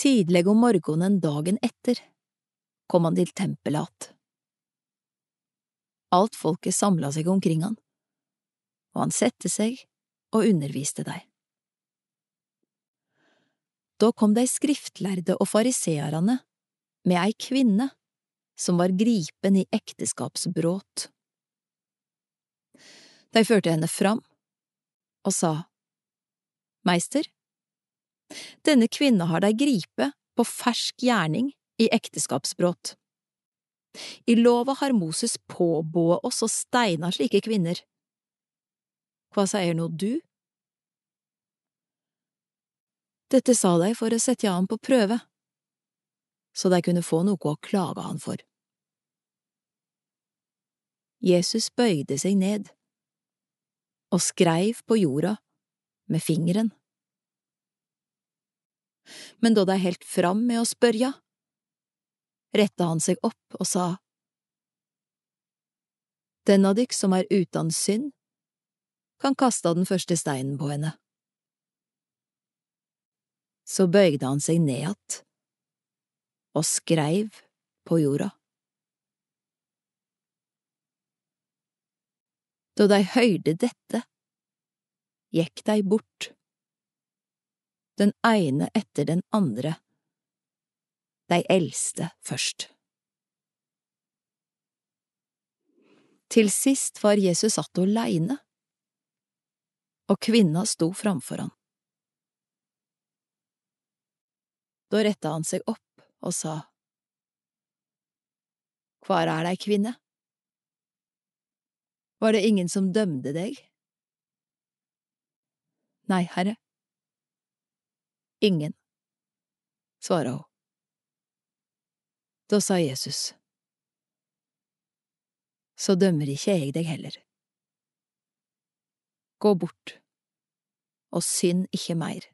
Tidleg om morgenen dagen etter kom han til tempelet att. Alt folket samla seg omkring han, og han sette seg og underviste dei. Da kom de skriftlærde og fariseerne med ei kvinne som var gripen i ekteskapsbråt. De førte henne fram og sa, Meister, denne kvinna har dei gripe på fersk gjerning i ekteskapsbråt. I lova har Moses påbåe oss å steina slike kvinner. Hva sier nå du? Dette sa de for å sette han på prøve, så de kunne få noe å klage han for. Jesus bøyde seg ned og skreiv på jorda med fingeren. Men da det er helt fram med å spørja, retta han seg opp og sa, Den av dykk som er utan synd, kan kaste den første steinen på henne. Så bøygde han seg ned att og skreiv på jorda. Da de høyrde dette, gikk de bort, den ene etter den andre, de eldste først. Til sist var Jesus satt aleine, og kvinna sto framfor han. Da retta han seg opp og sa, Kvar er dei, kvinne? Var det ingen som dømde deg? Nei, herre. Ingen, svara hun. Da sa Jesus, Så dømmer ikke jeg deg heller. Gå bort, og synd ikke mer.